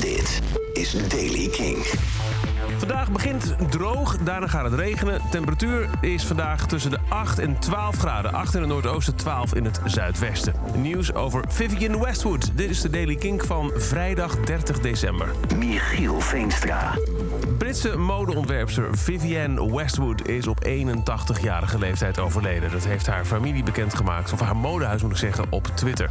Dit is Daily King. Vandaag begint droog, daarna gaat het regenen. Temperatuur is vandaag tussen de 8 en 12 graden. 8 in het noordoosten, 12 in het zuidwesten. Nieuws over Vivian Westwood. Dit is de Daily Kink van vrijdag 30 december. Michiel Veenstra. Britse modeontwerpster Vivienne Westwood is op 81-jarige leeftijd overleden. Dat heeft haar familie bekendgemaakt, of haar modehuis moet ik zeggen, op Twitter.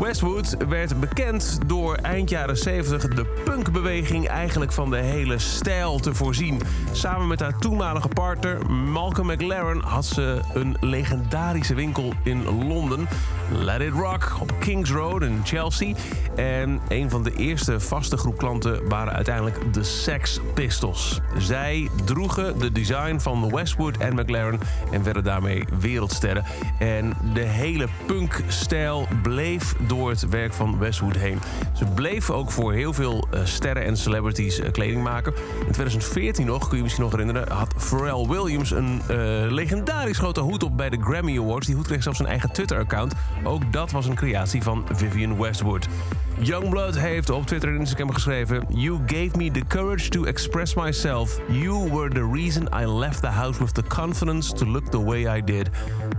Westwood werd bekend door eind jaren 70 de punkbeweging eigenlijk van de hele stijl te voorzien. Samen met haar toenmalige partner Malcolm McLaren had ze een legendarische winkel in Londen. Let It Rock op Kings Road in Chelsea. En een van de eerste vaste groep klanten waren uiteindelijk de Sex Pistols. Zij droegen de design van Westwood en McLaren en werden daarmee wereldsterren. En de hele punkstijl bleef door het werk van Westwood heen. Ze bleef ook voor heel veel uh, sterren en celebrities uh, kleding maken. In 2014 nog, kun je misschien nog herinneren... had Pharrell Williams een uh, legendarisch grote hoed op bij de Grammy Awards. Die hoed kreeg zelfs een eigen Twitter-account. Ook dat was een creatie van Vivian Westwood. Youngblood heeft op Twitter en Instagram geschreven... You gave me the courage to express myself. You were the reason I left the house with the confidence to look the way I did.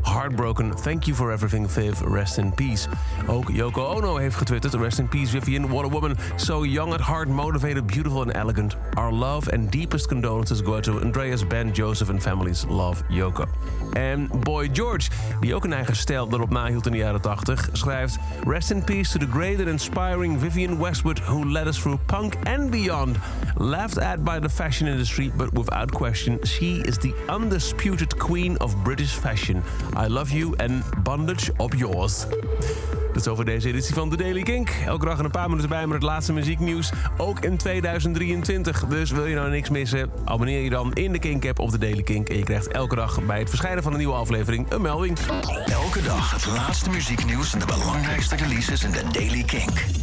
Heartbroken, thank you for everything, Viv. Rest in peace. Ook Yoko Ono heeft getwitterd. Rest in peace, Vivian. What a woman. So young at heart, motivated, beautiful and elegant. Our love and deepest condolences go to Andreas, Ben, Joseph and families. Love, Yoko. En Boy George, die ook een eigen stijl erop nahield in de jaren 80, schrijft... Rest in peace to the great and Vivian Westwood... who led us through punk and beyond. Laughed at by the fashion industry, but without question... she is the undisputed queen of British fashion. I love you and bondage op yours. Dat is over deze editie van The Daily Kink. Elke dag een paar minuten bij met het laatste muzieknieuws. Ook in 2023. Dus wil je nou niks missen? Abonneer je dan in de Kink-app op The Daily Kink. En je krijgt elke dag bij het verschijnen van een nieuwe aflevering een melding. Elke dag het laatste muzieknieuws en de belangrijkste releases in de Daily Kink.